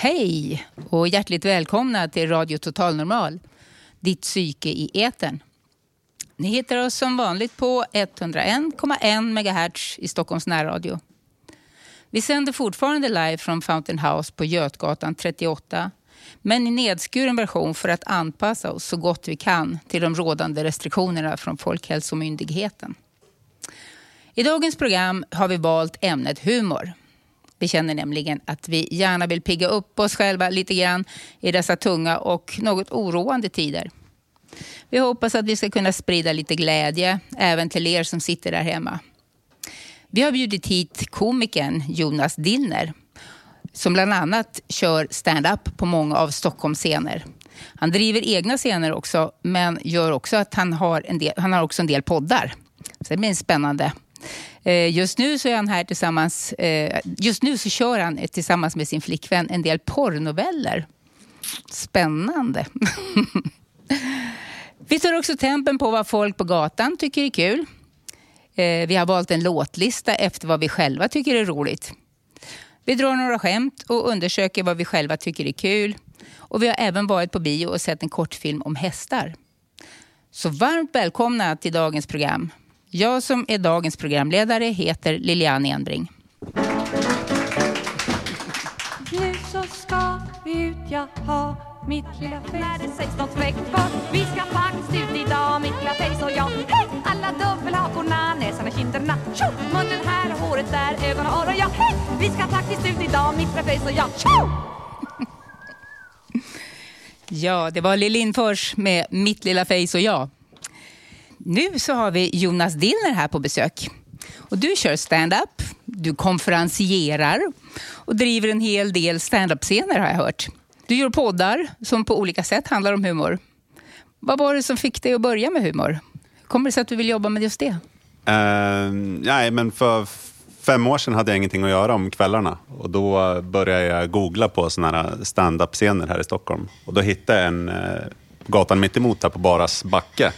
Hej och hjärtligt välkomna till Radio Total Normal, ditt psyke i etern. Ni hittar oss som vanligt på 101,1 MHz i Stockholms närradio. Vi sänder fortfarande live från Fountain House på Götgatan 38 men i nedskuren version för att anpassa oss så gott vi kan till de rådande restriktionerna från Folkhälsomyndigheten. I dagens program har vi valt ämnet humor. Vi känner nämligen att vi gärna vill pigga upp oss själva lite grann i dessa tunga och något oroande tider. Vi hoppas att vi ska kunna sprida lite glädje även till er som sitter där hemma. Vi har bjudit hit komikern Jonas Dillner som bland annat kör stand-up på många av Stockholms scener. Han driver egna scener också, men gör också att han har, en del, han har också en del poddar. Så det blir spännande. Eh, just nu så är han här tillsammans, eh, just nu så kör han tillsammans med sin flickvän en del porrnoveller. Spännande. Vi tar också tempen på vad folk på gatan tycker är kul. Eh, vi har valt en låtlista efter vad vi själva tycker är roligt. Vi drar några skämt och undersöker vad vi själva tycker är kul. Och vi har även varit på bio och sett en kortfilm om hästar. Så varmt välkomna till dagens program. Jag som är dagens programledare heter Lilian Enbring. Nu så ska vi ut, jag ha mitt lilla face När det sägs något fräckt för vi ska faktiskt ut idag Mitt lilla face och jag, hej! Alla dubbelhakorna, näsan och kinderna Tjo! Munnen här, håret där, ögon och öron, ja, hej! Vi ska faktiskt ut idag, mitt lilla face och jag, tjo! Ja, det var Lill Lindfors med Mitt lilla face och jag. Nu så har vi Jonas Dillner här på besök. Och du kör stand-up, du konferencierar och driver en hel del stand-up-scener har jag hört. Du gör poddar som på olika sätt handlar om humor. Vad var det som fick dig att börja med humor? Kommer det sig att du vill jobba med just det? Uh, nej, men för fem år sedan hade jag ingenting att göra om kvällarna. Och då började jag googla på såna här stand-up-scener här i Stockholm. Och då hittade jag en uh, gatan mittemot här på Baras backe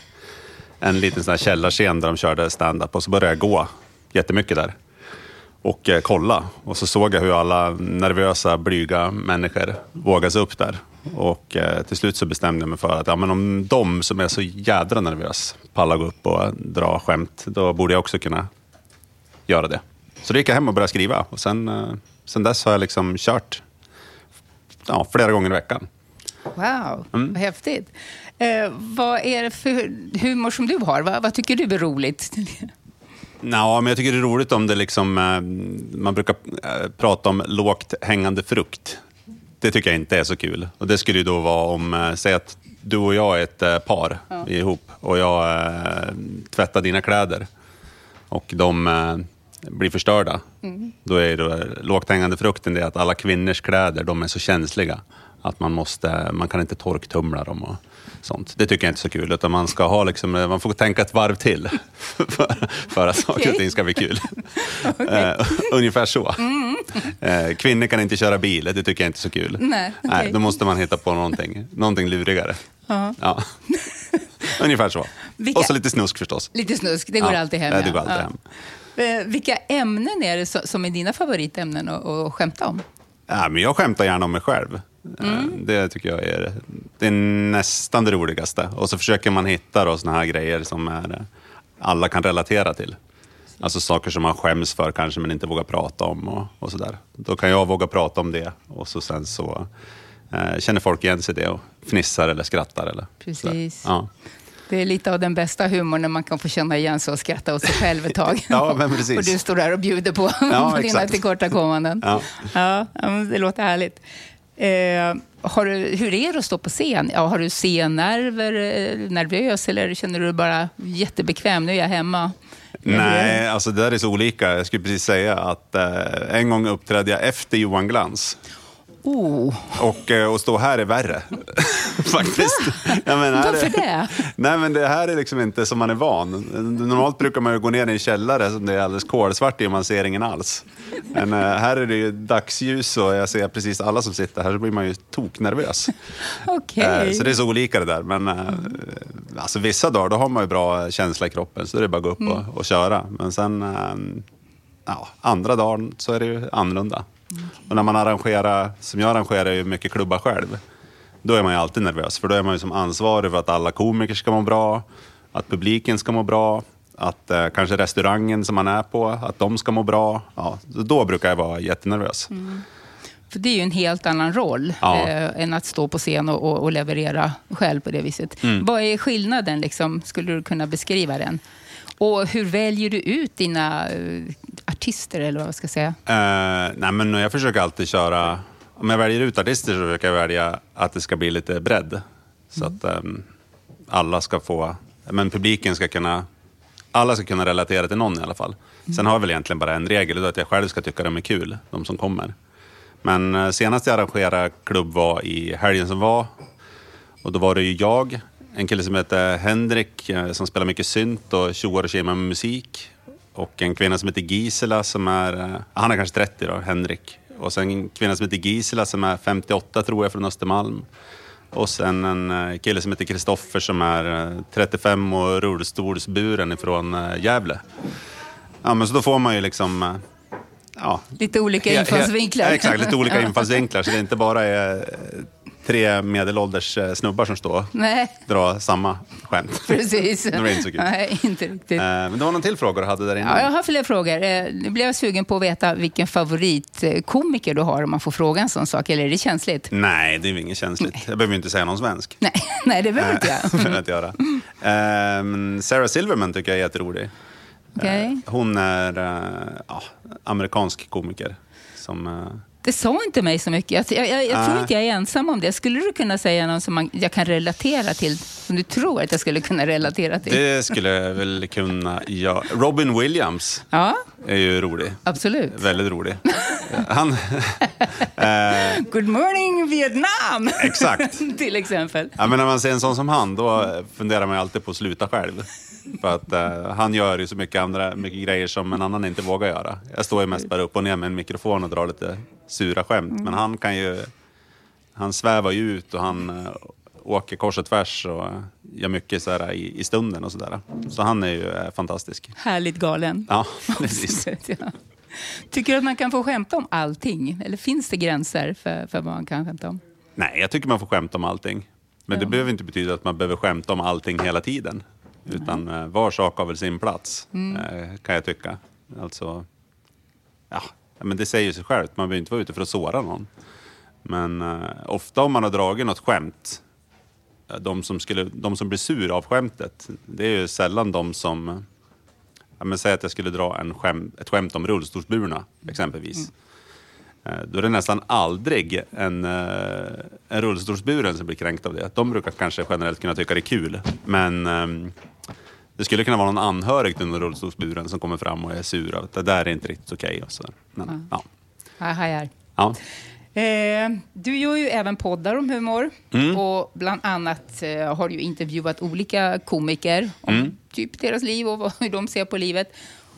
en liten sån här källarscen där de körde stand-up och så började jag gå jättemycket där och eh, kolla. Och så såg jag hur alla nervösa, blyga människor vågade sig upp där. Och eh, till slut så bestämde jag mig för att ja, men om de som är så jädra nervös pallar gå upp och dra skämt, då borde jag också kunna göra det. Så då gick jag hem och började skriva och sen, eh, sen dess har jag liksom kört ja, flera gånger i veckan. Wow, mm. vad häftigt. Eh, vad är det för humor som du har? Vad, vad tycker du är roligt? Ja, men jag tycker det är roligt om det liksom, eh, man brukar eh, prata om lågt hängande frukt. Det tycker jag inte är så kul. Och det skulle ju då vara om, eh, säg att du och jag är ett par ja. ihop och jag tvättar dina kläder och de blir förstörda. Mm. Då är det lågt hängande frukten det att alla kvinnors kläder de är så känsliga att man, måste, man kan inte torktumla dem. Och, sånt. Det tycker jag inte är så kul, utan man, ska ha liksom, man får tänka ett varv till för, för att saker okay. och ting ska bli kul. okay. uh, ungefär så. Mm. Uh, kvinnor kan inte köra bil, det tycker jag inte är så kul. Nej, okay. Nej, då måste man hitta på någonting, någonting lurigare. Uh-huh. Ja. ungefär så. Vilka? Och så lite snusk förstås. Lite snusk, det går ja. alltid hem. Ja, det går alltid hem. Uh, vilka ämnen är det som är dina favoritämnen att, att skämta om? Ja, men jag skämtar gärna om mig själv. Mm. Det tycker jag är, det är nästan det roligaste. Och så försöker man hitta då såna här grejer som är, alla kan relatera till. Alltså saker som man skäms för kanske men inte vågar prata om och, och sådär. Då kan jag våga prata om det och så sen så eh, känner folk igen sig i det och fnissar eller skrattar. Eller Precis. Ja. Det är lite av den bästa humorn när man kan få känna igen sig och skratta åt sig själv ett tag. ja, men precis. och du står där och bjuder på, ja, på dina tillkortakommanden. Ja. Ja, det låter härligt. Eh, har du, hur är det att stå på scen? Ja, har du scennerver, eh, nervös eller känner du dig bara jättebekväm? Nu är jag hemma. Nej, alltså det där är så olika. Jag skulle precis säga att eh, en gång uppträdde jag efter Johan Glans. Oh, Och eh, att stå här är värre. Faktiskt. Jag menar, Varför är- det? Nej, men det här är liksom inte som man är van. Normalt brukar man ju gå ner i en källare som det är alldeles kolsvart i och man ser ingen alls. Men eh, här är det ju dagsljus och jag ser precis alla som sitter här så blir man ju toknervös. okej. Eh, Så det är så olika det där. Men alltså, vissa dagar då har man ju bra känsla i kroppen så det är bara att gå upp Mm. och, och köra. Men sen ja, andra dagen så är det ju annorlunda. Och när man arrangerar, som jag arrangerar ju mycket klubbar själv, då är man ju alltid nervös. För då är man ju som ansvarig för att alla komiker ska må bra, att publiken ska må bra, att eh, kanske restaurangen som man är på, att de ska må bra. Ja, då brukar jag vara jättenervös. För det är ju en helt annan roll Ja. eh, än att stå på scen och, och, och leverera själv på det viset. Mm. Vad är skillnaden? Liksom? Skulle du kunna beskriva den? Och hur väljer du ut dina eh, artister, eller vad jag ska säga? Eh, nej, men jag försöker alltid köra... Om jag väljer ut artister så försöker jag välja att det ska bli lite bredd. Så att ehm, alla ska få... Men publiken ska kunna... Alla ska kunna relatera till någon i alla fall. Sen har jag väl egentligen bara en regel, och det är att jag själv ska tycka de är kul, de som kommer. Men eh, senast jag arrangerade klubb var i helgen som var. Och då var det ju jag, en kille som heter Henrik eh, som spelar mycket synt och tjoar och tjimar med musik. Och en kvinna som heter Gisela som är, eh, han är kanske 30 då, Henrik. Och sen en kvinna som heter Gisela som är 58 tror jag från Östermalm. Och sen en eh, kille som heter Kristoffer som är eh, 35 och rullstolsburen ifrån eh, Gävle. Ja men så då får man ju liksom, eh, ja, Lite olika infallsvinklar. Ja, exakt, lite olika infallsvinklar. Så det inte bara är eh, tre medelålders eh, snubbar som står Nej, drar samma skämt. precis. Det var inte så kul. Nej, inte riktigt. Eh, Men det var någon till fråga du hade där inne. Ja, jag har fler frågor. Eh, Nu blev jag sugen på att veta vilken favoritkomiker du har om man får fråga en sån sak. Eller är det känsligt? Nej, det är inget känsligt. Jag behöver inte säga någon svensk. Nej, nej det behöver inte jag. behöver inte göra. Ehm, Sarah Silverman tycker jag är jätterolig. Eh, Hon är ja, amerikansk komiker. Som, Det sa inte mig så mycket. Jag, jag, jag, tror inte jag är ensam om det. Skulle du kunna säga någon som man, jag kan relatera till? Som du tror att jag skulle kunna relatera till? det skulle jag väl kunna göra. Robin Williams Ja, är ju rolig. absolut. Väldigt rolig. Han... eh, Good morning Vietnam! Exakt. till exempel. Ja, men när man ser en sån som han, då funderar man ju alltid på att sluta själv. För att eh, han gör ju så mycket, andra, mycket grejer som en annan inte vågar göra. Jag står ju mest bara upp och ner med en mikrofon och drar lite sura skämt. Men han kan ju... Han svävar ju ut och han eh, åker kors och tvärs och gör mycket så här, i, i stunden och sådär. Så han är ju eh, fantastisk. Härligt galen. Ja, precis. Tycker du att man kan få skämta om allting? Eller finns det gränser för, för vad man kan skämta om? Nej, jag tycker man får skämta om allting. Men det Ja. behöver inte betyda att man behöver skämta om allting hela tiden. Utan eh, var sak har väl sin plats, eh, kan jag tycka. Alltså, ja, men det säger sig självt, man behöver inte vara ute för att såra någon. Men eh, ofta om man har dragit något skämt, eh, de som, skulle, de som blir sur av skämtet, det är ju sällan de som... Ja, men säg att jag skulle dra en skäm, ett skämt om rullstolsburna, exempelvis. Eh, Då är det nästan aldrig en, eh, en rullstolsburen som blir kränkt av det. De brukar kanske generellt kunna tycka det är kul. Men ehm, det skulle kunna vara någon anhörig till någon rullstolsburen som kommer fram och är sur. Att det där är inte riktigt okej. Men, ja. Jag hajar. Ja. Eh, du gör ju även poddar om humor. Mm. Och bland annat eh, har du ju intervjuat olika komiker om Mm. typ deras liv och vad, hur de ser på livet.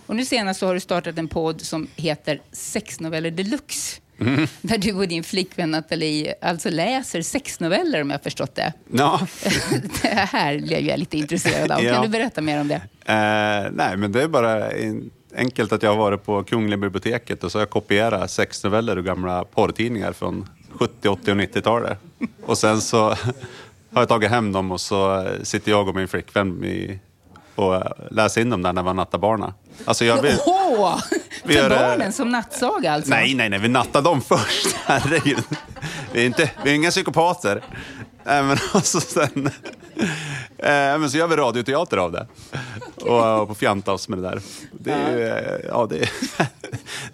Och nu senast så har du startat en podd som heter Sexnoveller Deluxe. Mm. Där du och din flickvän Nathalie alltså läser sexnoveller om jag har förstått det. ja. Det här blev jag lite intresserad av. Ja. Kan du berätta mer om det? Eh, nej, men det är bara en, enkelt att jag har varit på Kungliga biblioteket och så har jag kopierat sex noveller ur gamla porrtidningar från 70, 80 och 90-talet. Och sen så har jag tagit hem dem och så sitter jag och min flickvän i, och läser in dem där när vi nattar barna. Alltså jag vill... Åh! Vi För gör det- barnen som nattsaga alltså? Nej, nej, nej, vi nattar dem först. Herregud. Vi är, inte, vi är inga psykopater. Äh, men alltså sen, äh, men så gör vi radioteater av det. Och, och på fjanta oss med det där. Det är, ju, eh, ja, det är,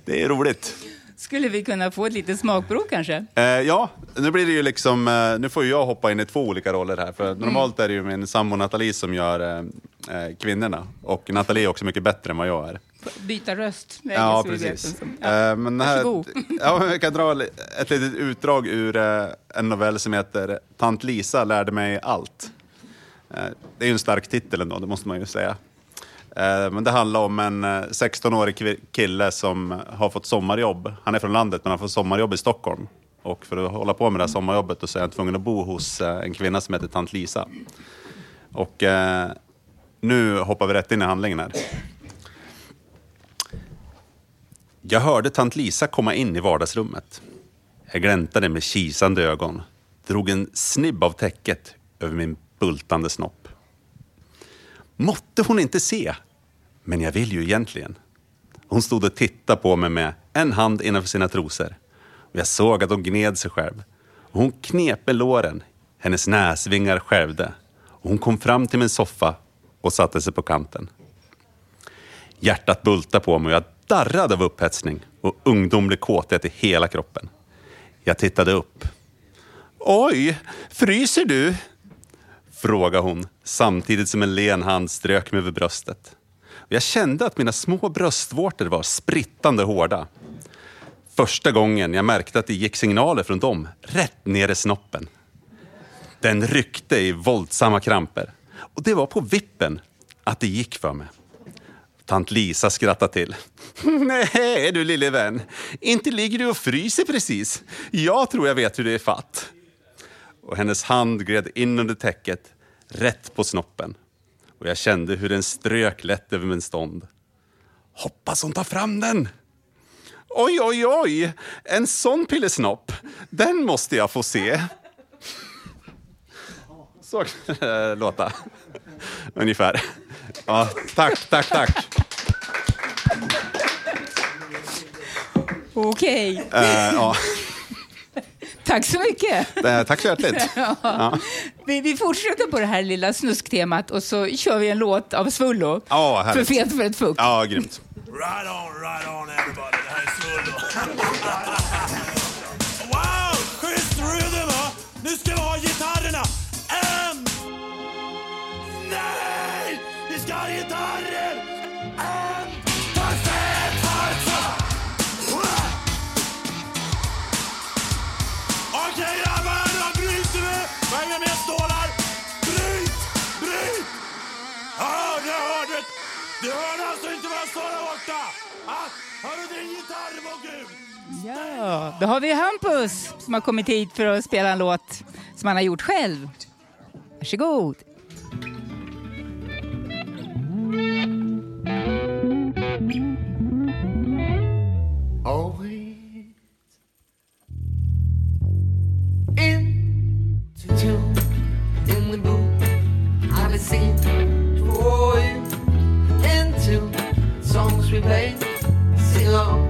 det är roligt. Skulle vi kunna få ett litet smakprov kanske? Eh, ja, nu blir det ju liksom, eh, nu får jag hoppa in i två olika roller här. För normalt är det ju min sambo Nathalie som gör eh, eh, kvinnorna. Och Nathalie är också mycket bättre än vad jag är. byta röst. Ja, precis. Ja. Eh, men det här, Varsågod. ja, men jag kan dra ett litet utdrag ur eh, en novell som heter Tant Lisa lärde mig allt. Eh, Det är ju en stark titel ändå, det måste man ju säga. Eh, Men det handlar om en eh, 16-årig kvi- kille som har fått sommarjobb. Han är från landet men han får sommarjobb i Stockholm. Och för att hålla på med det här sommarjobbet så är han tvungen att bo hos eh, en kvinna som heter Tant Lisa. Och eh, nu hoppar vi rätt in i handlingen här. Jag hörde tant Lisa komma in i vardagsrummet. Jag gläntade med kisande ögon, drog en snibb av täcket över min bultande snopp. Måtte hon inte se, men jag vill ju egentligen. Hon stod och tittade på mig med en hand innanför sina trosor. Och jag såg att hon gned sig själv. Och hon knep med låren, hennes näsvingar skälvde. Och hon kom fram till min soffa och satte sig på kanten. Hjärtat bultade på mig och jag darrade av upphetsning och ungdomlig kåthet i hela kroppen. Jag tittade upp. Oj, fryser du? Frågade hon samtidigt som en len hand strök mig över bröstet. Jag kände att mina små bröstvårtor var sprittande hårda. Första gången jag märkte att det gick signaler från dem rätt ner i snoppen. Den ryckte i våldsamma kramper. Och det var på vippen att det gick för mig. Tant Lisa skrattade till. Nej du lille vän, inte ligger du och fryser precis. Jag tror jag vet hur det är fatt. Och hennes hand gled in under täcket, rätt på snoppen. Och jag kände hur den strök lätt över min stånd. Hoppas hon tar fram den! Oj, oj, oj! En sån pillesnopp, den måste jag få se. Så kan det låta. Ungefär. Ja, tack, tack, tack. Okej, Eh, ja, tack så mycket. eh, tack så hjärtligt. Vi, vi fortsätter på det här lilla snusktemat och så kör vi en låt av Svullo. Ja, för fet för ett fuck. Ja, grymt. Right on, right on everybody. Det här är Svullo. Spelar gitarrer! En! Perfekt farsa. Okej grabbar, då bryter vi! Vad är mer stålar? Bryt! Bryt! Ja, jag hörde! Du hörde alltså inte vad jag sa där borta? Ah, hör du din gitarr vår gud? Ja, då har vi Hampus som har kommit hit för att spela en låt som han har gjort själv. Varsågod. Singing for you into songs we play. Sing along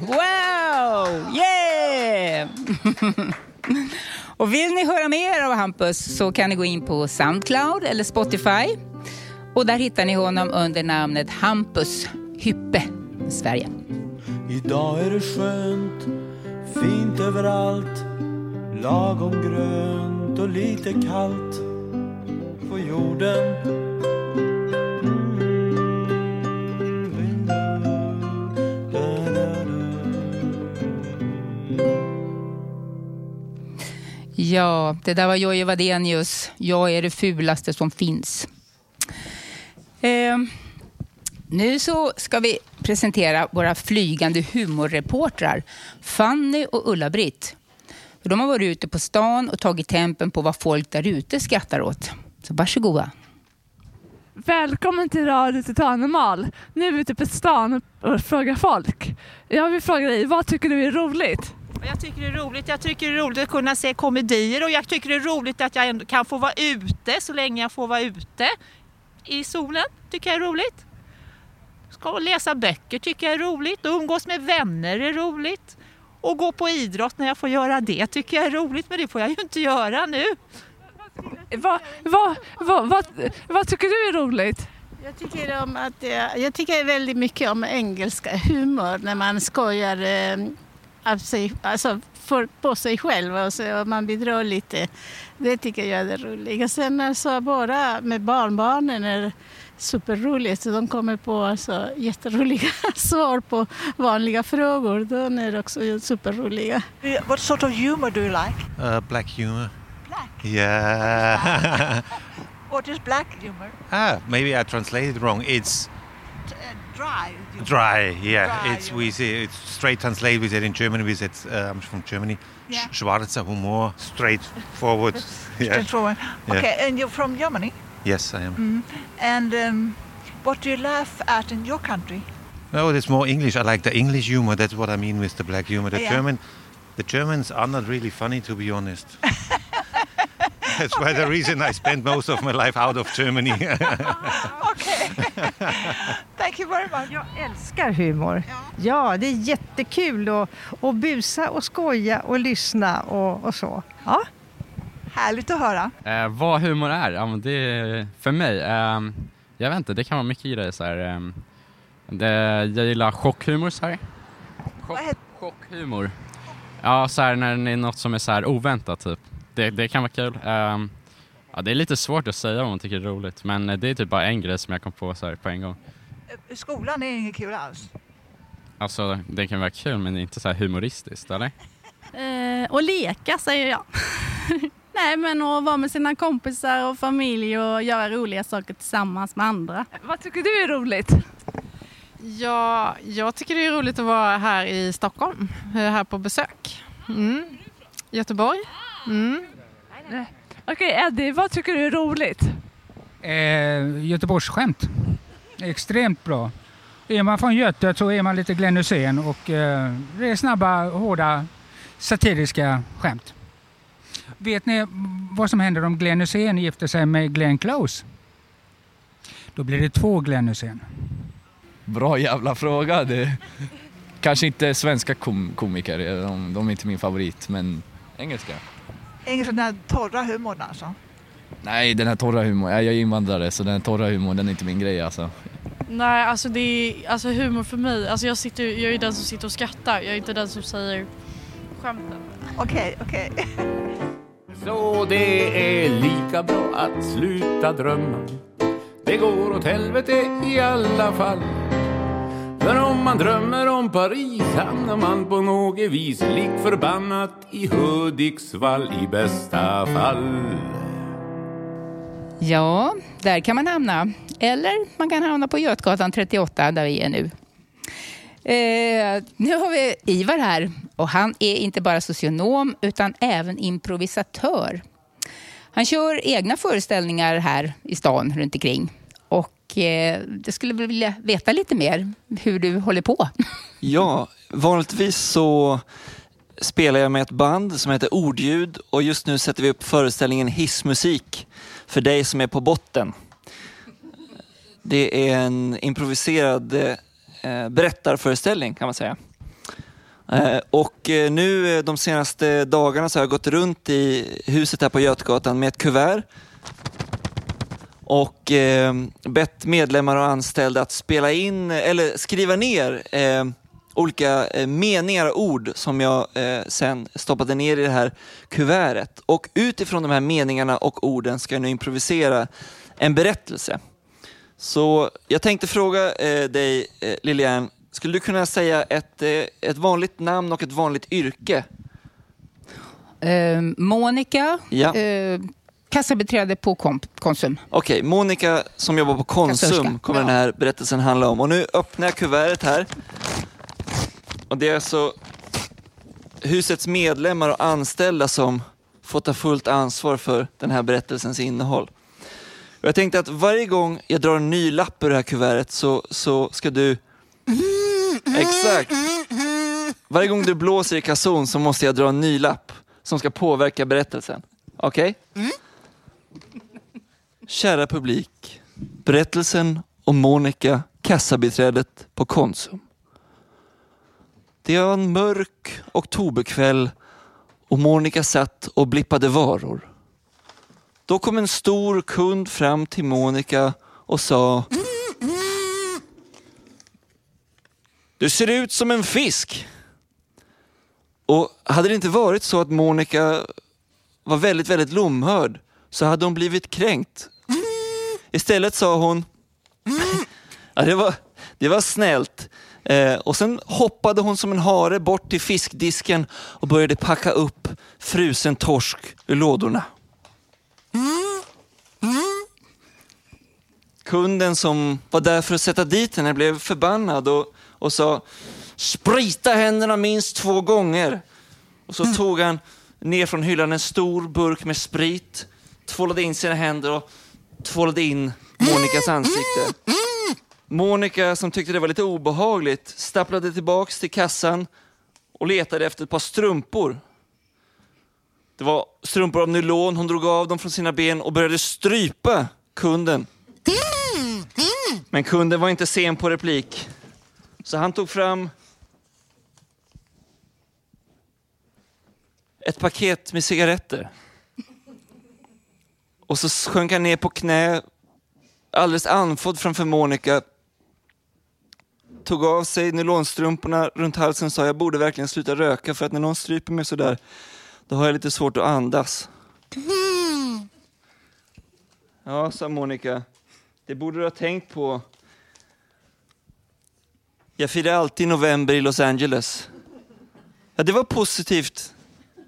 Wow! Yeah! Och vill ni höra mer av Hampus så kan ni gå in på Soundcloud eller Spotify. Och där hittar ni honom under namnet Hampus Hyppe, Sverige. Idag är det skönt, fint överallt Lagom grönt och lite kallt på jorden Ja, det där var Jojje Wadenius. Jag är det fulaste som finns. Eh, nu så ska vi presentera våra flygande humorreportrar Fanny och Ulla-Britt. De har varit ute på stan och tagit tempen på vad folk där ute skrattar åt. Så varsågoda. Välkommen till Radio Total Nu är vi ute på stan och frågar folk. Jag vill fråga dig, vad tycker du är roligt? Jag tycker det är roligt. Jag tycker det är roligt att kunna se komedier och jag tycker det är roligt att jag ändå kan få vara ute så länge jag får vara ute i solen. Tycker jag är roligt. Ska läsa böcker tycker jag är roligt. Och umgås med vänner är roligt. Och gå på idrott när jag får göra det tycker jag är roligt. Men det får jag ju inte göra nu. Vad, vad, vad, vad, vad tycker du är roligt? Jag tycker, om att, eh, jag tycker väldigt mycket om engelska humor när man skojar eh, av sig, alltså för, på sig själv och, så, och man bidrar lite. Det tycker jag är det roliga. Sen alltså bara med barnbarnen är superroligt. Så de kommer på alltså, jätteroliga svar på vanliga frågor. De är också superroliga. What sort of humor do you like? Uh, black humor. Black. Yeah. What is black humor? ah, maybe I translated it wrong. It's dry. dry. Yeah, Dry it's we say it's straight translate. We said in Germany. We said uh, I'm from Germany. Yeah. Sch- Schwarzer Humor, straightforward. yeah. Straightforward. Yeah. Okay, and you're from Germany. Yes, I am. Mm. And um, what do you laugh at in your country? No, it's more English. I like the English humor. That's what I mean with the black humor. The Yeah. German, the Germans are not really funny, to be honest. That's why the reason I spent most of my life out of Germany. Okay. Thank you very much. Jag älskar humor. Ja, det är jättekul att, att busa och skoja och lyssna och, och så. Ja. Härligt att höra. Eh, vad humor är? Ja, men det är för mig, ehm, jag vet inte, det kan vara mycket grejer så här. ehm, det, jag gillar chockhumor så här. Vad heter- Chockhumor. Ja, så här när det är något som är så här oväntat typ. Det, det kan vara kul. Ehm, ja, det är lite svårt att säga vad man tycker är roligt, men eh, det är typ bara en grej som jag kom på så här på en gång. Eh, Skolan är inget kul alls. Alltså, det kan vara kul, men inte så här humoristiskt, eller? Eh, och leka säger jag. Nej men att vara med sina kompisar och familj och göra roliga saker tillsammans med andra. Vad tycker du är roligt? Ja, jag tycker det är roligt att vara här i Stockholm, är här på besök. Mm. Göteborg. Mm. Okej Eddie, vad tycker du är roligt? Eh, Göteborgsskämt. Extremt bra. Är man från Göte så är man lite Glenn Hysén och eh, det är snabba, hårda, satiriska skämt. Vet ni vad som händer om Glenn Hysén gifter sig med Glenn Close? Då blir det två Glenn Hysén. Bra jävla fråga. Det... Kanske inte svenska kom komiker, de, de är inte min favorit, men engelska. Engelska, den här torra humorn alltså. Nej, den här torra humorn, jag är invandrare så den här torra humorn den är inte min grej alltså. Nej alltså det är alltså humor för mig. Alltså jag, sitter, jag är den som sitter och skrattar. Jag är inte den som säger skämten. Okej, okej. Så det är lika bra att sluta drömma Det går åt helvete i alla fall för om man drömmer om Paris hamnar man på något vis lik förbannat i Hudiksvall i bästa fall Ja, där kan man hamna. Eller man kan hamna på Götgatan 38 där vi är nu. Eh, nu har vi Ivar här och han är inte bara socionom utan även improvisatör. Han kör egna föreställningar här i stan runt omkring. Och eh, jag skulle vilja veta lite mer hur du håller på. Ja, vanligtvis så spelar jag med ett band som heter Ordljud och just nu sätter vi upp föreställningen Hissmusik för dig som är på botten. Det är en improviserad eh, berättarföreställning kan man säga. Eh, och eh, nu eh, de senaste dagarna så har jag gått runt i huset här på Götgatan med ett kuvert och eh, bett medlemmar och anställda att spela in eller skriva ner eh, olika eh, meningar och ord som jag eh, sen stoppade ner i det här kuvertet. Och utifrån de här meningarna och orden ska jag nu improvisera en berättelse. Så jag tänkte fråga eh, dig eh, Lilian, skulle du kunna säga ett, eh, ett vanligt namn och ett vanligt yrke? Eh, Monica, Ja. eh, kassabiträde på Konsum. Okej, Monica som jobbar på Konsum Kassörska. kommer den här berättelsen handla om. Och nu öppnar jag kuvertet här. Och det är alltså husets medlemmar och anställda som får ta fullt ansvar för den här berättelsens innehåll. Och jag tänkte att varje gång jag drar en ny lapp ur det här kuvertet så, så ska du... Exakt! Varje gång du blåser i kasson så måste jag dra en ny lapp som ska påverka berättelsen. Okej? Kära publik. Berättelsen om Monica, kassabiträdet på Konsum. Det var en mörk oktoberkväll och Monica satt och blippade varor. Då kom en stor kund fram till Monica och sa Du ser ut som en fisk. Och hade det inte varit så att Monica var väldigt, väldigt lomhörd så hade hon blivit kränkt. Istället sa hon, ja, det, var, det var snällt. Eh, och sen hoppade hon som en hare bort till fiskdisken och började packa upp frusen torsk ur lådorna. Kunden som var där för att sätta dit henne blev förbannad och, och sa sprita händerna minst två gånger. Och så tog han ner från hyllan en stor burk med sprit, tvålade in sina händer och tvålade in Monikas ansikte. Monica, som tyckte det var lite obehagligt, stapplade tillbaks till kassan och letade efter ett par strumpor. Det var strumpor av nylon, hon drog av dem från sina ben och började strypa kunden. Men kunden var inte sen på replik. Så han tog fram ett paket med cigaretter. Och så sjönk han ner på knä, alldeles andfådd framför Monica. Tog av sig nylonstrumporna runt halsen och sa jag borde verkligen sluta röka för att när någon stryper mig sådär, då har jag lite svårt att andas. Ja, sa Monica. Det borde du ha tänkt på. Jag firar alltid november i Los Angeles. Ja, det var positivt,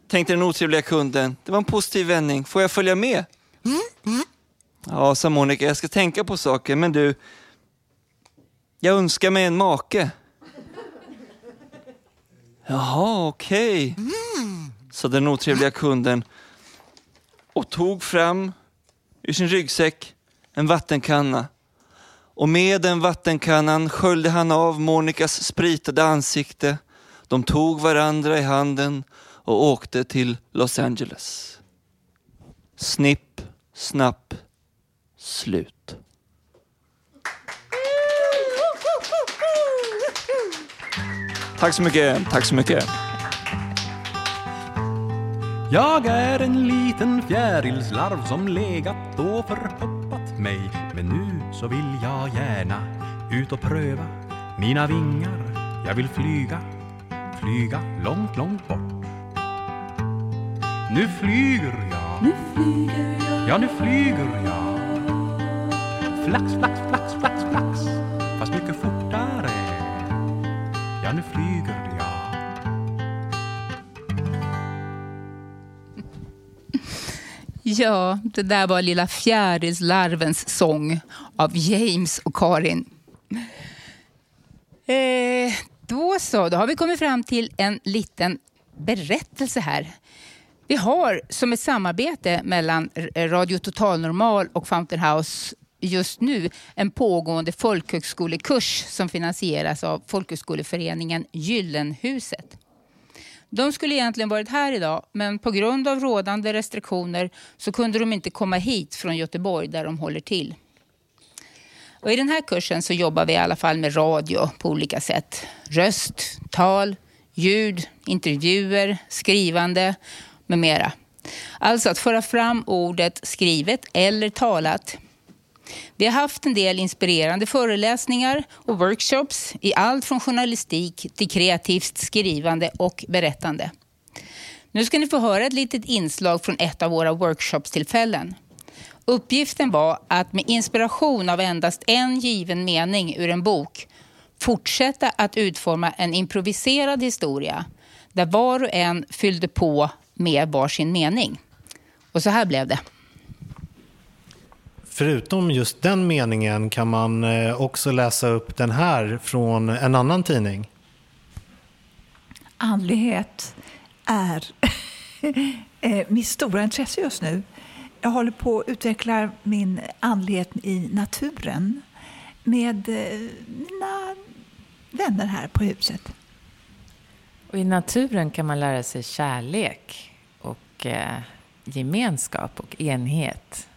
tänkte den otrevliga kunden. Det var en positiv vändning. Får jag följa med? Ja, sa Monica, jag ska tänka på saker, men du, jag önskar mig en make. Jaha, okej, sa den otrevliga kunden och tog fram ur sin ryggsäck en vattenkanna. Och med den vattenkannan sköljde han av Monikas spritade ansikte. De tog varandra i handen och åkte till Los Angeles. Snipp, snapp, slut. Tack så mycket, tack så mycket. Jag är en liten fjärilslarv som legat och förhoppat mig Men nu så vill jag gärna ut och pröva mina vingar Jag vill flyga, flyga långt, långt bort Nu flyger jag, nu flyger jag, ja nu flyger jag. Flax, flax, flax, flax, flax. Fast mycket fortare. Ja nu flyger jag. Ja, det där var lilla fjärilslarvens sång av James och Karin. Eh, då så, då har vi kommit fram till en liten berättelse här. Vi har som ett samarbete mellan eh, Radio Total Normal och Fountain House just nu en pågående folkhögskolekurs som finansieras av Folkhögskoleföreningen Gyllenhuset. De skulle egentligen varit här idag, men på grund av rådande restriktioner så kunde de inte komma hit från Göteborg där de håller till. Och I den här kursen så jobbar vi i alla fall med radio på olika sätt. Röst, tal, ljud, intervjuer, skrivande med mera. Alltså att föra fram ordet skrivet eller talat. Vi har haft en del inspirerande föreläsningar och workshops i allt från journalistik till kreativt skrivande och berättande. Nu ska ni få höra ett litet inslag från ett av våra workshopstillfällen. Uppgiften var att med inspiration av endast en given mening ur en bok fortsätta att utforma en improviserad historia där var och en fyllde på med varsin mening. Och så här blev det. Förutom just den meningen kan man eh, också läsa upp den här från en annan tidning. Andlighet är eh, mitt stora intresse just nu. Jag håller på att utveckla min andlighet i naturen med eh, mina vänner här på huset. Och I naturen kan man lära sig kärlek och eh, gemenskap och enhet.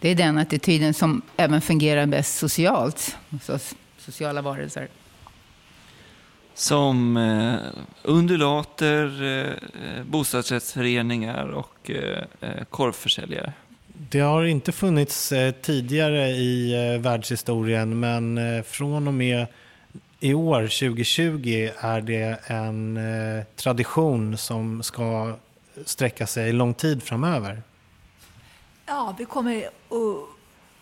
Det är den attityden som även fungerar bäst socialt, så sociala varelser. Som eh, undulater, eh, bostadsrättsföreningar och eh, eh, korvförsäljare. Det har inte funnits eh, tidigare i eh, världshistorien men eh, från och med i år, 2020, är det en eh, tradition som ska sträcka sig lång tid framöver. Ja, vi kommer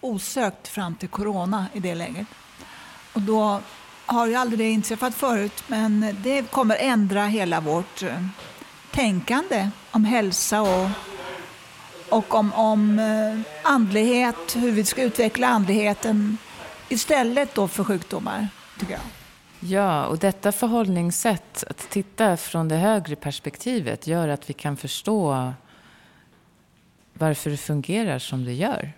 osökt fram till corona i det läget. Och då har ju aldrig det inträffat förut, men det kommer ändra hela vårt eh, tänkande om hälsa och, och om, om eh, andlighet, hur vi ska utveckla andligheten istället då för sjukdomar, tycker jag. Ja, och detta förhållningssätt, att titta från det högre perspektivet, gör att vi kan förstå varför det fungerar som det gör.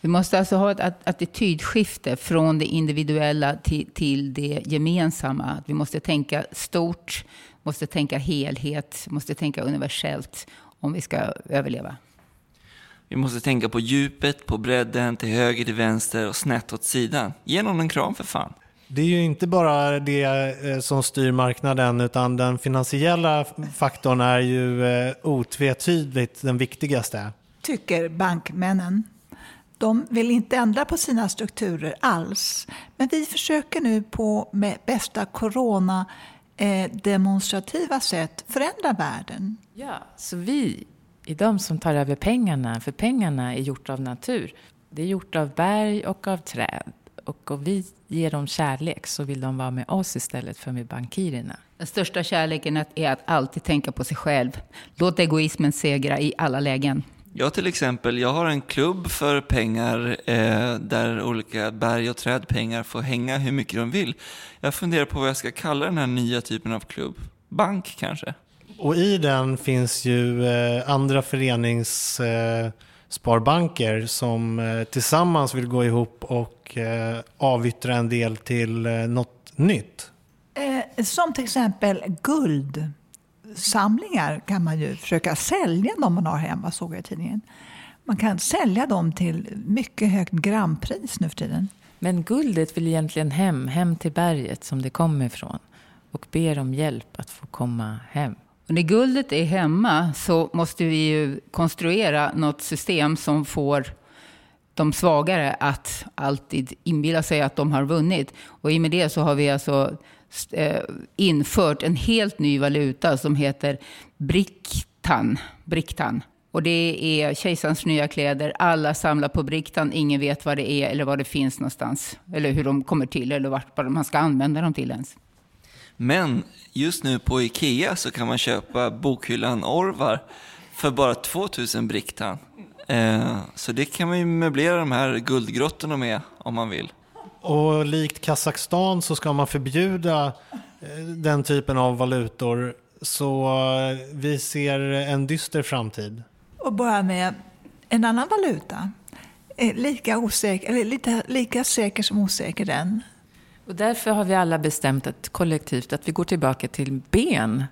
Vi måste alltså ha ett att- attitydskifte från det individuella till, till det gemensamma. Vi måste tänka stort, måste tänka helhet, måste tänka universellt om vi ska överleva. Vi måste tänka på djupet, på bredden, till höger, till vänster och snett åt sidan. Ge någon en kram för fan. Det är ju inte bara det eh, som styr marknaden utan den finansiella faktorn är ju eh, otvetydigt den viktigaste. tycker bankmännen. De vill inte ändra på sina strukturer alls. Men vi försöker nu på med bästa corona eh, demonstrativa sätt förändra världen. Ja, så vi är de som tar över pengarna, för pengarna är gjort av natur. Det är gjort av berg och av träd. Och om vi ger dem kärlek så vill de vara med oss istället för med bankirerna. Den största kärleken är att- alltid tänka på sig själv. Låt egoismen segra i alla lägen. Jag till exempel, jag har en klubb för pengar eh, där olika berg och trädpengar får hänga hur mycket de vill. Jag funderar på vad jag ska kalla den här nya typen av klubb. Bank kanske? Och i den finns ju eh, andra föreningssparbanker eh, sparbanker som eh, tillsammans vill gå ihop och eh, avyttra en del till eh, något nytt. Eh, som till exempel guldsamlingar kan man ju försöka sälja de man har hemma, såg jag i tidningen. Man kan sälja dem till mycket högt grampris nu för tiden. Men guldet vill egentligen hem, hem till berget som det kommer ifrån. Och ber om hjälp att få komma hem. Och när guldet är hemma så måste vi ju konstruera något system som får de svagare att alltid inbilla sig att de har vunnit. Och i och med det så har vi alltså eh, infört en helt ny valuta som heter Briktan. Briktan. Och det är kejsarens nya kläder. Alla samlar på Briktan. Ingen vet vad det är eller var det finns någonstans. Eller hur de kommer till eller vart man ska använda dem till ens. Men just nu på Ikea så kan man köpa bokhyllan Orvar för bara 2000 briktan. Eh, så det kan man ju möblera de här guldgrottorna med om man vill. Och likt Kazakstan så ska man förbjuda eh, den typen av valutor. Så eh, vi ser en dyster framtid. Och bara med en annan valuta. Lika, osäker, eller lite, lika säker som osäker den. Och därför har vi alla bestämt att kollektivt att vi går tillbaka till ben.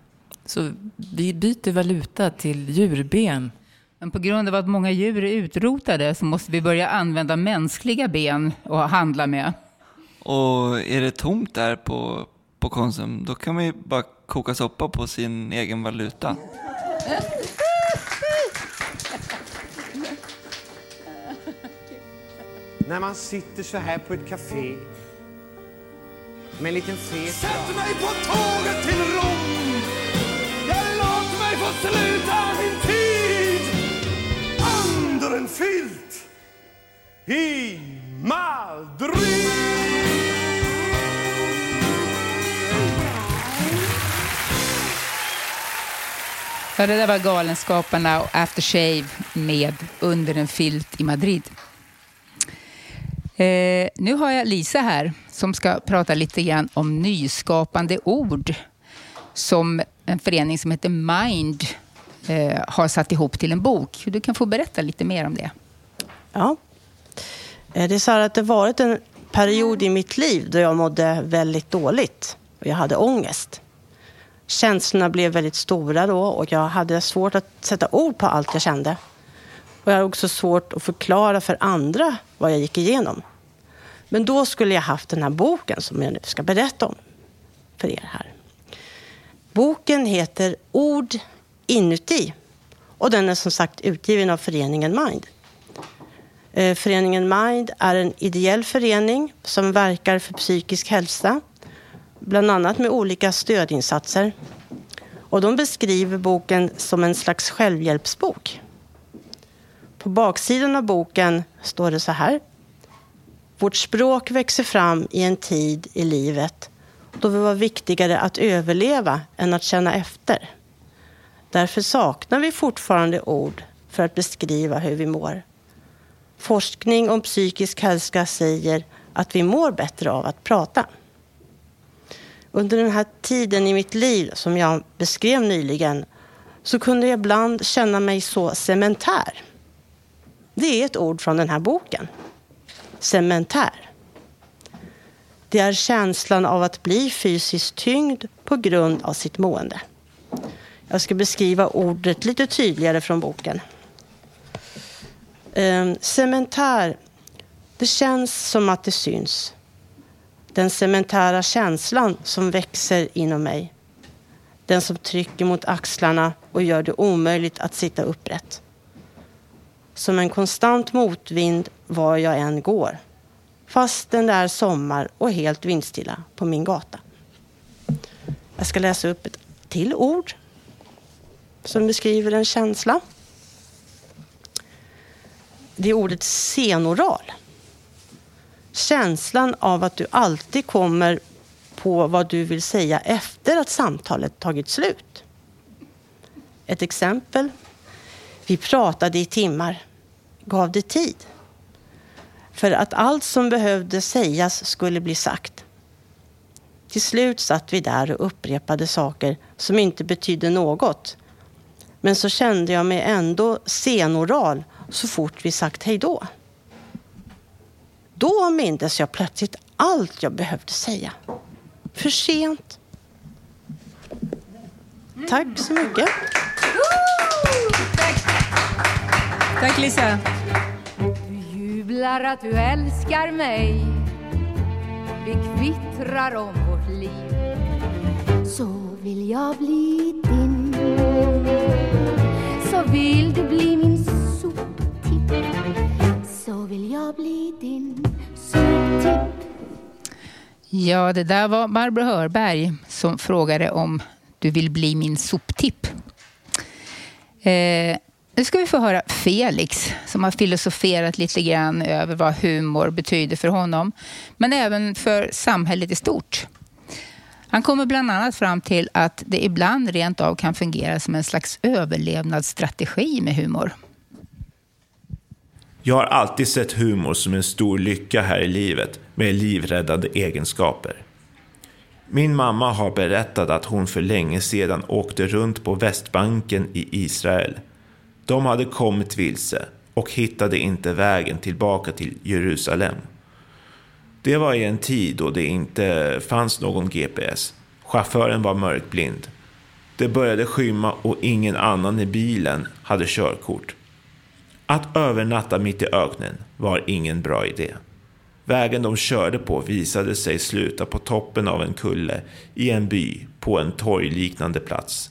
Så vi byter valuta till djurben. Men på grund av att många djur är utrotade så måste vi börja använda mänskliga ben och handla med. Och är det tomt där på, på Konsum, då kan man ju bara koka soppa på sin egen valuta. När man sitter så här på ett café med en liten fet Sätt mig på tåget till Rom. Jag låter mig få sluta min tid. Under en filt i Madrid. Ja, det där var Galenskaparna och Aftershave med Under en filt i Madrid. Eh, nu har jag Lisa här som ska prata lite grann om nyskapande ord som en förening som heter Mind eh, har satt ihop till en bok. Du kan få berätta lite mer om det. Ja. Eh, det är så här att det varit en period i mitt liv då jag mådde väldigt dåligt och jag hade ångest. Känslorna blev väldigt stora då och jag hade svårt att sätta ord på allt jag kände. Och jag hade också svårt att förklara för andra vad jag gick igenom. Men då skulle jag haft den här boken som jag nu ska berätta om för er här. Boken heter Ord inuti och den är som sagt utgiven av föreningen Mind. Eh, föreningen Mind är en ideell förening som verkar för psykisk hälsa, bland annat med olika stödinsatser. Och de beskriver boken som en slags självhjälpsbok. På baksidan av boken står det så här. Vårt språk växer fram i en tid i livet då det var viktigare att överleva än att känna efter. Därför saknar vi fortfarande ord för att beskriva hur vi mår. Forskning om psykisk hälsa säger att vi mår bättre av att prata. Under den här tiden i mitt liv som jag beskrev nyligen så kunde jag ibland känna mig så cementär. Det är ett ord från den här boken. Cementär. Det är känslan av att bli fysiskt tyngd på grund av sitt mående. Jag ska beskriva ordet lite tydligare från boken. Ehm, cementär, det känns som att det syns. Den cementära känslan som växer inom mig. Den som trycker mot axlarna och gör det omöjligt att sitta upprätt. Som en konstant motvind var jag än går. Fastän det är sommar och helt vindstilla på min gata. Jag ska läsa upp ett till ord som beskriver en känsla. Det är ordet senoral. Känslan av att du alltid kommer på vad du vill säga efter att samtalet tagit slut. Ett exempel. Vi pratade i timmar. Gav det tid. För att allt som behövde sägas skulle bli sagt. Till slut satt vi där och upprepade saker som inte betydde något. Men så kände jag mig ändå senoral så fort vi sagt hej då. Då mindes jag plötsligt allt jag behövde säga. För sent. Tack så mycket. Tack Lisa. Du jublar att du älskar mig. Vi kvittrar om vårt liv. Så vill jag bli din. Så vill du bli min soptipp. Så vill jag bli din soptipp. Ja, det där var Barbro Hörberg som frågade om du vill bli min soptipp. Eh, nu ska vi få höra Felix som har filosoferat lite grann över vad humor betyder för honom, men även för samhället i stort. Han kommer bland annat fram till att det ibland rent av kan fungera som en slags överlevnadsstrategi med humor. Jag har alltid sett humor som en stor lycka här i livet med livräddande egenskaper. Min mamma har berättat att hon för länge sedan åkte runt på Västbanken i Israel. De hade kommit vilse och hittade inte vägen tillbaka till Jerusalem. Det var i en tid då det inte fanns någon GPS. Chauffören var mörkblind. Det började skymma och ingen annan i bilen hade körkort. Att övernatta mitt i öknen var ingen bra idé. Vägen de körde på visade sig sluta på toppen av en kulle i en by på en torgliknande plats.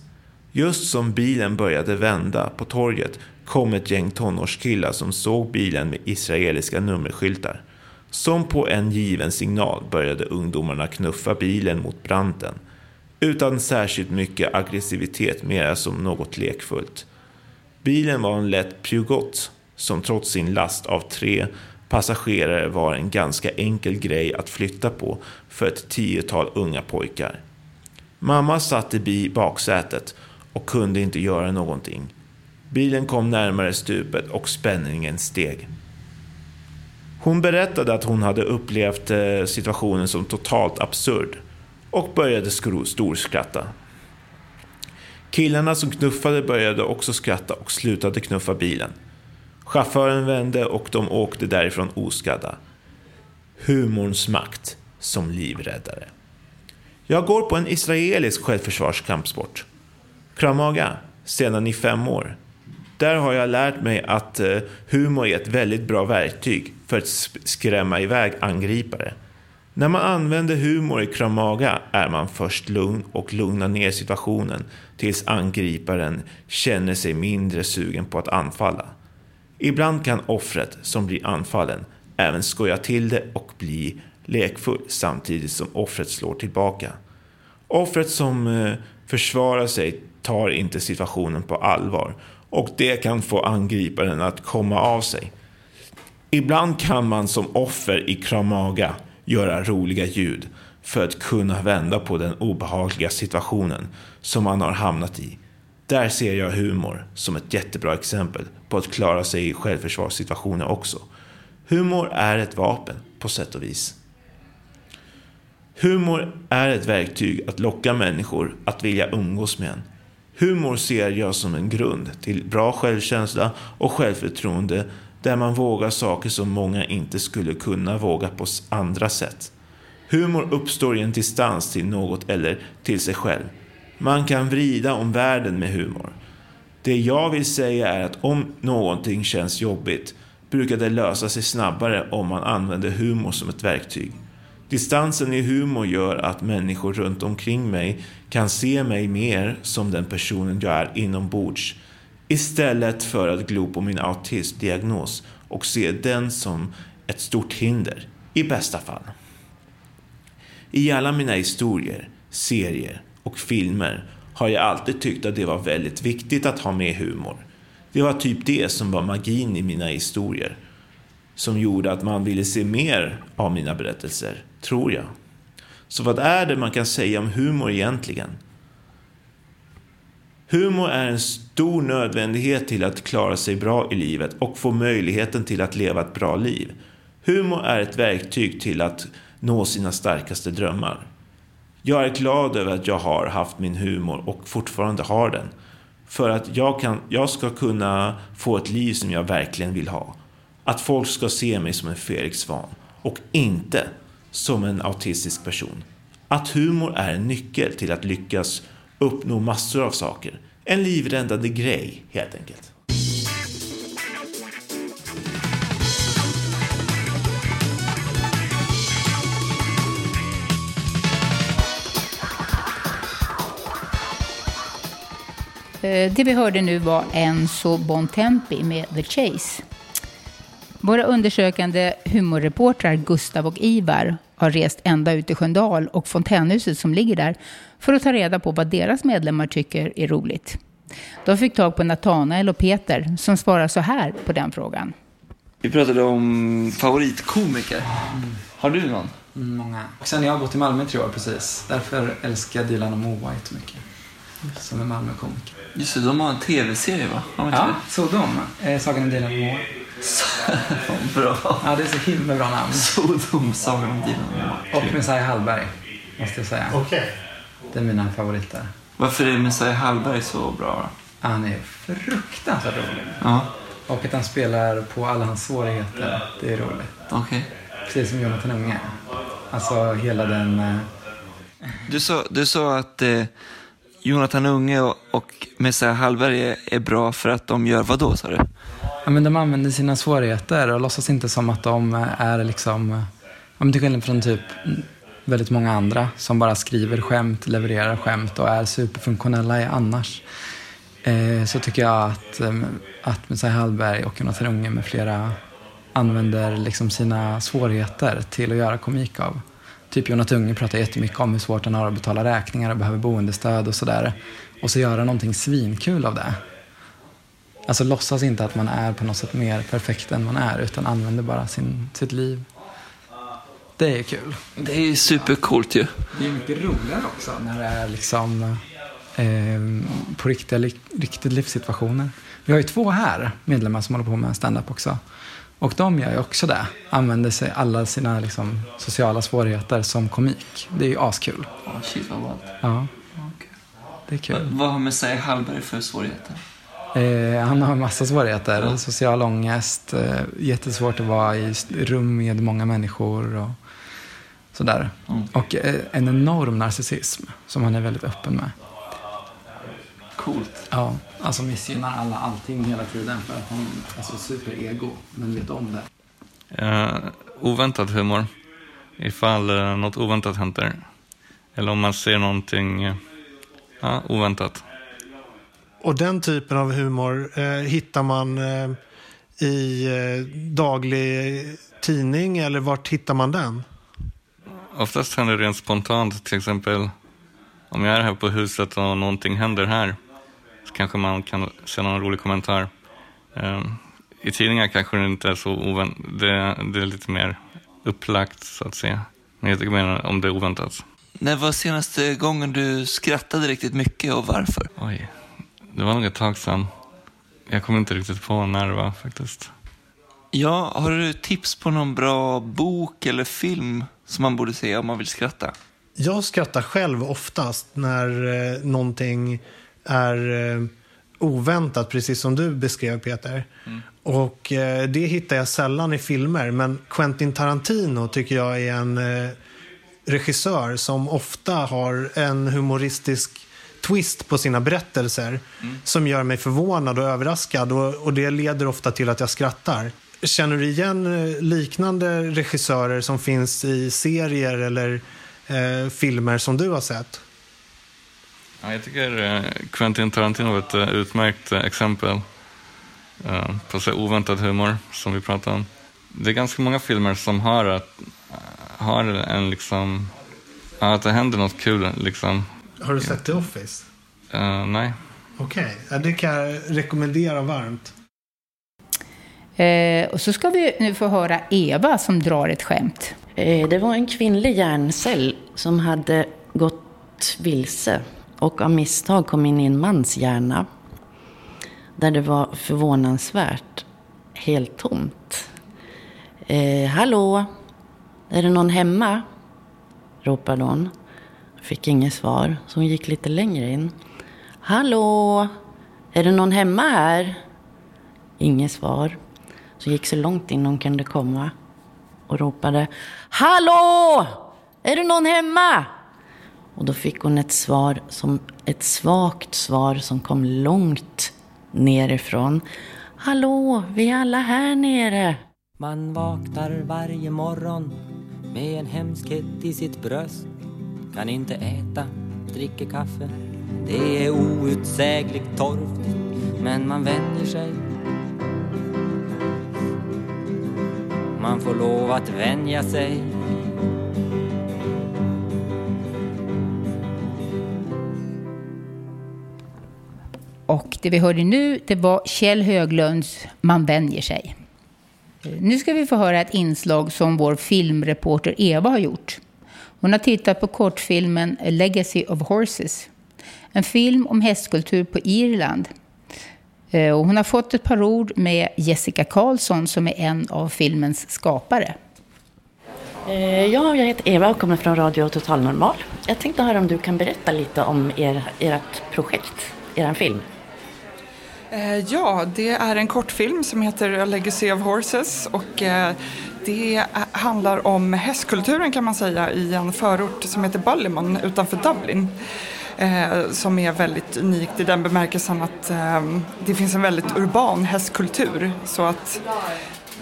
Just som bilen började vända på torget kom ett gäng tonårskillar som såg bilen med israeliska nummerskyltar. Som på en given signal började ungdomarna knuffa bilen mot branten. Utan särskilt mycket aggressivitet, mera som något lekfullt. Bilen var en lätt Peugeot som trots sin last av tre passagerare var en ganska enkel grej att flytta på för ett tiotal unga pojkar. Mamma satt i baksätet och kunde inte göra någonting. Bilen kom närmare stupet och spänningen steg. Hon berättade att hon hade upplevt eh, situationen som totalt absurd och började storskratta. Killarna som knuffade började också skratta och slutade knuffa bilen. Chauffören vände och de åkte därifrån oskadda. Humorns makt som livräddare. Jag går på en israelisk självförsvarskampsport. Kramaga, sedan i fem år. Där har jag lärt mig att eh, humor är ett väldigt bra verktyg för att skrämma iväg angripare. När man använder humor i kramaga är man först lugn och lugnar ner situationen tills angriparen känner sig mindre sugen på att anfalla. Ibland kan offret som blir anfallen även skoja till det och bli lekfull samtidigt som offret slår tillbaka. Offret som eh, försvarar sig tar inte situationen på allvar och det kan få angriparen att komma av sig. Ibland kan man som offer i kramaga göra roliga ljud för att kunna vända på den obehagliga situationen som man har hamnat i. Där ser jag humor som ett jättebra exempel på att klara sig i självförsvarssituationer också. Humor är ett vapen på sätt och vis. Humor är ett verktyg att locka människor att vilja umgås med en. Humor ser jag som en grund till bra självkänsla och självförtroende där man vågar saker som många inte skulle kunna våga på andra sätt. Humor uppstår i en distans till något eller till sig själv. Man kan vrida om världen med humor. Det jag vill säga är att om någonting känns jobbigt brukar det lösa sig snabbare om man använder humor som ett verktyg. Distansen i humor gör att människor runt omkring mig kan se mig mer som den personen jag är inombords istället för att glo på min autismdiagnos och se den som ett stort hinder, i bästa fall. I alla mina historier, serier och filmer har jag alltid tyckt att det var väldigt viktigt att ha med humor. Det var typ det som var magin i mina historier. Som gjorde att man ville se mer av mina berättelser, tror jag. Så vad är det man kan säga om humor egentligen? Humor är en stor nödvändighet till att klara sig bra i livet och få möjligheten till att leva ett bra liv. Humor är ett verktyg till att nå sina starkaste drömmar. Jag är glad över att jag har haft min humor och fortfarande har den. För att jag, kan, jag ska kunna få ett liv som jag verkligen vill ha. Att folk ska se mig som en Felix Svahn och inte som en autistisk person. Att humor är en nyckel till att lyckas uppnå massor av saker. En livräddande grej, helt enkelt. Eh, det vi hörde nu var Enzo Bontempi med The Chase. Våra undersökande humorreportrar Gustav och Ivar har rest ända ut till Sköndal och fontänhuset som ligger där för att ta reda på vad deras medlemmar tycker är roligt. De fick tag på Natanael och Peter som svarar så här på den frågan. Vi pratade om favoritkomiker. Har du någon? Mm, många. Och sen jag har bott i Malmö i tre år precis. Därför älskar jag Dilan och Moa jättemycket. Som är Malmökomiker. Just det, de har en tv-serie va? De Ja, det? Sodom. Eh, Sagan om Dilan och Moa. Bra. Ja, det är så himla bra namn. Sodom, Sagan om Dilan och Messiah Hallberg, måste jag säga. Okej. Det är mina favoriter. Varför är Messiah Hallberg så bra? Han är fruktansvärt rolig. Ja. Och att han spelar på alla hans svårigheter, det är roligt. Okej. Precis som Jonathan Unge. Alltså hela den... eh, Du sa, du sa att eh, Jonathan Unge och, och Messiah Hallberg är, är bra för att de gör vad då, sa du? Ja, men de använder sina svårigheter och låtsas inte som att de är liksom, ja, men till skillnad från typ väldigt många andra som bara skriver skämt, levererar skämt och är superfunktionella i annars. Eh, så tycker jag att, eh, att Messiah Hallberg och Jonathan Unge med flera använder liksom sina svårigheter till att göra komik av. Typ Jonathan Unge pratar jättemycket om hur svårt han har att betala räkningar och behöver boendestöd och sådär. Och så göra någonting svinkul av det. Alltså låtsas inte att man är på något sätt mer perfekt än man är utan använder bara sin, sitt liv. Det är kul. Det är supercoolt ju. Det är mycket roligare också när det är liksom eh, på riktiga, riktiga livssituationer. Vi har ju två här medlemmar som håller på med stand-up också. Och de gör ju också det. Använder sig alla sina liksom, sociala svårigheter som komik. Det är ju askul. Oh, shit vad ballt. Ja. Det är kul. Va, vad har Messiah Hallberg för svårigheter? Eh, han har en massa svårigheter. Ja. Social ångest, eh, jättesvårt att vara i rum med många människor och sådär. Mm. Och eh, en enorm narcissism som han är väldigt öppen med. Coolt. Ja, alltså missgynnar alla allting hela tiden för att han är så superego, men vet om det. Uh, oväntad humor, ifall uh, något oväntat händer. Eller om man ser någonting uh, oväntat. Och den typen av humor eh, hittar man eh, i eh, daglig tidning eller vart hittar man den? Oftast händer det rent spontant. Till exempel om jag är här på huset och någonting händer här så kanske man kan se någon rolig kommentar. Um, I tidningar kanske det inte är så oväntat. Det, det, är lite mer upplagt så att säga. Men jag tycker mer om det är oväntat. När var senaste gången du skrattade riktigt mycket och varför? Oj, det var nog ett tag sedan. Jag kommer inte riktigt på när det var faktiskt. Ja, har du tips på någon bra bok eller film som man borde se om man vill skratta? Jag skrattar själv oftast när eh, någonting är eh, oväntat, precis som du beskrev Peter. Mm. Och eh, det hittar jag sällan i filmer, men Quentin Tarantino tycker jag är en eh, regissör som ofta har en humoristisk twist på sina berättelser mm. som gör mig förvånad och överraskad och, och, det leder ofta till att jag skrattar. Känner du igen eh, liknande regissörer som finns i serier eller eh, filmer som du har sett? Ja, jag tycker eh, Quentin Tarantino är ett uh, utmärkt exempel på så oväntad humor som vi pratade om. Det är ganska många filmer som har, att, har en liksom, att det händer något kul liksom har du sett The Office? Uh, nej. Okej, okay. det kan jag rekommendera varmt. Eh, och så ska vi nu få höra Eva som drar ett skämt. Eh, det var en kvinnlig hjärncell som hade gått vilse och av misstag kom in i en mans hjärna. Där det var förvånansvärt helt tomt. Eh, hallå? Är det någon hemma? ropade hon. Fick inget svar, så hon gick lite längre in. Hallå? Är det någon hemma här? Inget svar. Så gick så långt in hon kunde komma och ropade Hallå! Är det någon hemma? Och då fick hon ett svar, som ett svagt svar som kom långt nerifrån. Hallå, vi är alla här nere. Man vaknar varje morgon med en hemskhet i sitt bröst kan inte äta, dricker kaffe. Det är outsägligt torftigt, men man vänjer sig. Man får lov att vänja sig. Och det vi hörde nu, det var Kjell Höglunds Man vänjer sig. Nu ska vi få höra ett inslag som vår filmreporter Eva har gjort. Hon har tittat på kortfilmen A Legacy of Horses. En film om hästkultur på Irland. Eh, och hon har fått ett par ord med Jessica Karlsson som är en av filmens skapare. Eh, ja, jag heter Eva och kommer från Radio Total Normal. Jag tänkte höra om du kan berätta lite om er, ert projekt, er film. Eh, ja, det är en kortfilm som heter A Legacy of Horses och det handlar om hästkulturen kan man säga i en förort som heter Ballymun utanför Dublin. eh, som är väldigt unikt i den bemärkelsen att eh, det finns en väldigt urban hästkultur. Så att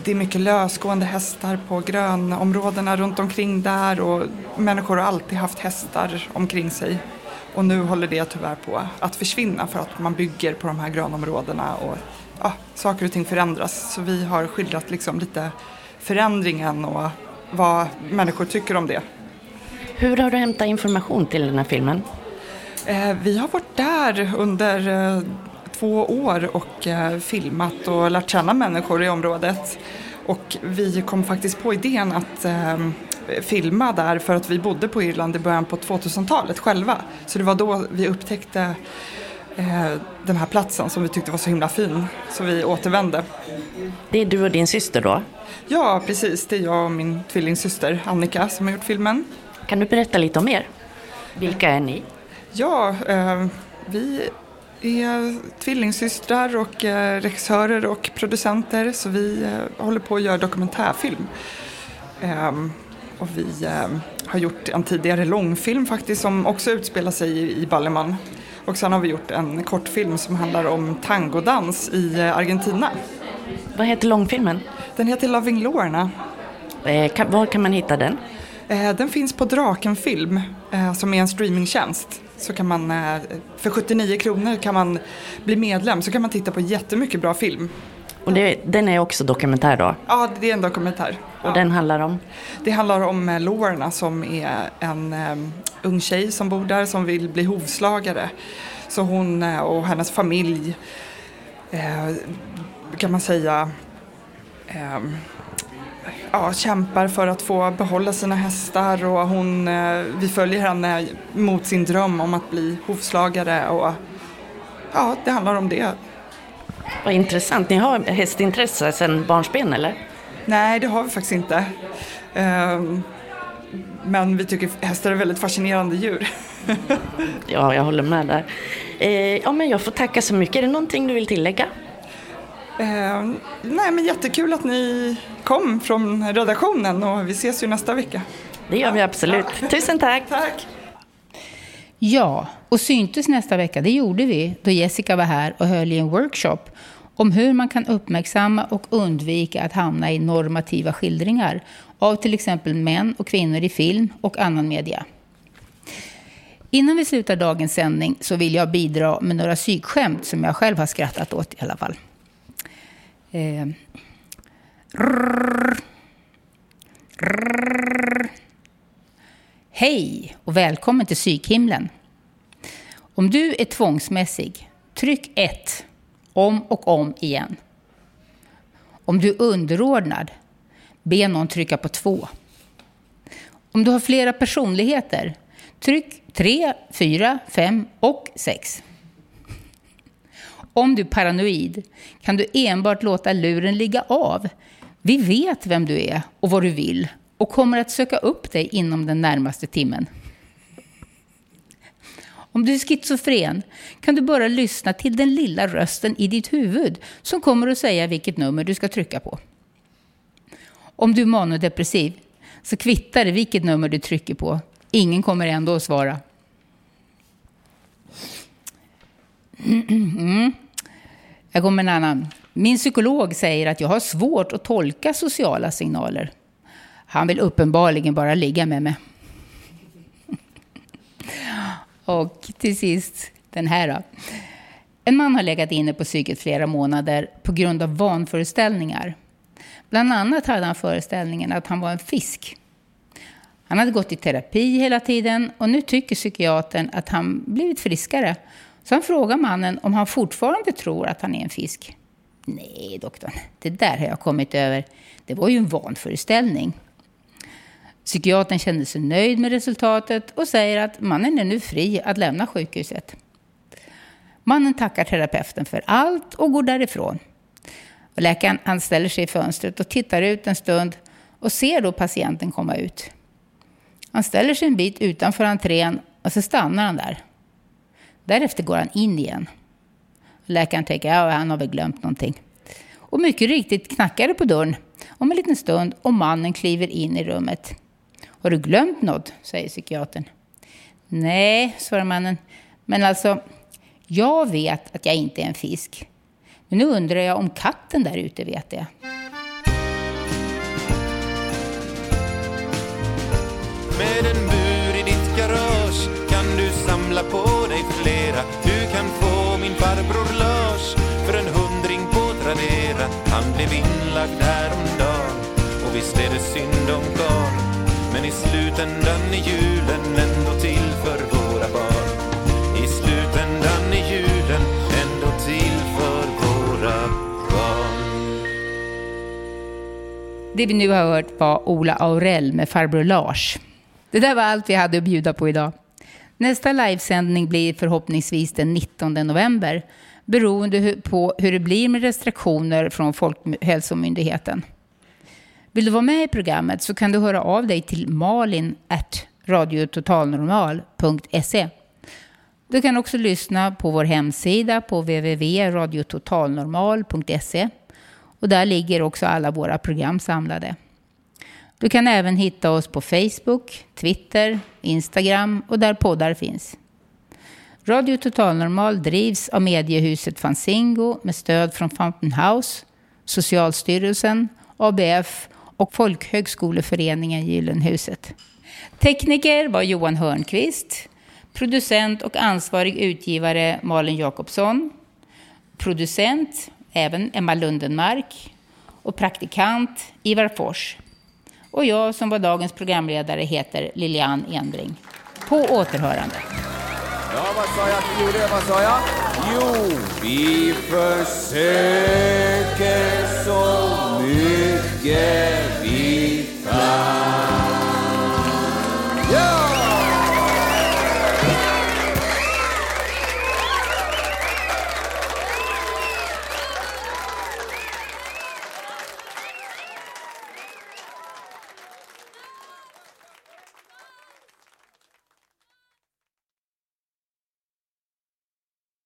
det är mycket lösgående hästar på grönområdena runt omkring där och människor har alltid haft hästar omkring sig. Och nu håller det tyvärr på att försvinna för att man bygger på de här grönområdena och ja, saker och ting förändras. Så vi har skildrat liksom lite förändringen och vad människor tycker om det. Hur har du hämtat information till den här filmen? Eh, vi har varit där under eh, två år och eh, filmat och lärt känna människor i området. Och vi kom faktiskt på idén att filma där för att vi bodde på Irland i början på 2000-talet själva. Så det var då vi upptäckte den här platsen som vi tyckte var så himla fin. Så vi återvände. Det är du och din syster då? Ja, precis. Det är jag och min tvillingsyster Annika som har gjort filmen. Kan du berätta lite om er? Vilka är ni? Ja, eh, vi är tvillingsystrar och eh, regissörer och producenter så vi eh, håller på att göra dokumentärfilm. Ehm, och vi eh, har gjort en tidigare långfilm faktiskt som också utspelar sig i, i Balleman. Och sen har vi gjort en kortfilm som handlar om tangodans i eh, Argentina. Vad heter långfilmen? Den heter Loving Lorna. Eh, kan, var kan man hitta den? Eh, den finns på Draken Film eh, som är en streamingtjänst. Så kan man, eh, för 79 kronor kan man bli medlem så kan man titta på jättemycket bra film. Och det, den är också dokumentär då? Ja, det är en dokumentär. Och den handlar om? Det handlar om eh, Lorna som är en um, ung tjej som bor där som vill bli hovslagare. Så hon uh, och hennes familj kan man säga ja, kämpar för att få behålla sina hästar och hon, vi följer henne mot sin dröm om att bli hovslagare och ja, det handlar om det. Vad intressant. Ni har hästintresse sedan barnsben eller? Nej, det har vi faktiskt inte. Um, men vi tycker hästar är väldigt fascinerande djur. ja, jag håller med där. Eh, ja, men jag får tacka så mycket. Är det någonting du vill tillägga? Eh, nej, men jättekul att ni kom från redaktionen och vi ses ju nästa vecka. Det gör vi absolut. Tusen tack. tack. Ja, och syntes nästa vecka, det gjorde vi då Jessica var här och höll i en workshop om hur man kan uppmärksamma och undvika att hamna i normativa skildringar av till exempel män och kvinnor i film och annan media. Innan vi slutar dagens sändning så vill jag bidra med några psykskämt som jag själv har skrattat åt i alla fall. Eh. Rrr. Rrr. Hej och välkommen till psykhimlen. Om du är tvångsmässig, tryck 1 om och om igen. Om du är underordnad, be någon trycka på 2. Om du har flera personligheter, tryck 3, 4, 5 och 6. Om du är paranoid kan du enbart låta luren ligga av. Vi vet vem du är och vad du vill och kommer att söka upp dig inom den närmaste timmen. Om du är schizofren kan du bara lyssna till den lilla rösten i ditt huvud som kommer att säga vilket nummer du ska trycka på. Om du är manodepressiv så kvittar det vilket nummer du trycker på. Ingen kommer ändå att svara. Mm. Jag går med en annan. Min psykolog säger att jag har svårt att tolka sociala signaler. Han vill uppenbarligen bara ligga med mig. Och till sist den här då. En man har legat inne på psyket flera månader på grund av vanföreställningar. Bland annat hade han föreställningen att han var en fisk. Han hade gått i terapi hela tiden och nu tycker psykiatern att han blivit friskare. Så han frågar mannen om han fortfarande tror att han är en fisk. Nej, doktorn, det där har jag kommit över. Det var ju en vanföreställning. Psykiatern kände sig nöjd med resultatet och säger att mannen är nu fri att lämna sjukhuset. Mannen tackar terapeuten för allt och går därifrån. Och läkaren han ställer sig i fönstret och tittar ut en stund och ser då patienten komma ut. Han ställer sig en bit utanför entrén och så stannar han där. Därefter går han in igen. Läkaren tänker, ja han har väl glömt någonting. Och mycket riktigt knackar det på dörren om en liten stund och mannen kliver in i rummet. Har du glömt något? säger psykiatern. Nej, svarar mannen. Men alltså, jag vet att jag inte är en fisk. Men nu undrar jag om katten där ute vet det. Med en bur i ditt garage kan du samla på dig flera. Du kan få min farbror Lars för en hundring på Tradera. Han blev inlagd häromdagen och visst är det synd om karln. Men i slutändan är julen ändå till för våra barn. I slutändan är julen ändå till för våra barn. Det vi nu har hört var Ola Aurell med farbror Lars. Det där var allt vi hade att bjuda på idag. Nästa livesändning blir förhoppningsvis den 19 november beroende på hur det blir med restriktioner från Folkhälsomyndigheten. Vill du vara med i programmet så kan du höra av dig till malin radiototalnormal.se. Du kan också lyssna på vår hemsida på www.radiototalnormal.se och där ligger också alla våra program samlade. Du kan även hitta oss på Facebook, Twitter, Instagram och där poddar finns. Radio Totalnormal drivs av mediehuset Fanzingo med stöd från Fountain House, Socialstyrelsen, ABF och Folkhögskoleföreningen Gyllenhuset. Tekniker var Johan Hörnqvist, producent och ansvarig utgivare Malin Jakobsson, producent även Emma Lundenmark och praktikant Ivar Fors. Och jag som var dagens programledare heter Lilian Enbring. På återhörande. Ja, vad sa jag att vi gjorde? Vad sa jag? Jo, vi försöker så mycket vi kan. Ja!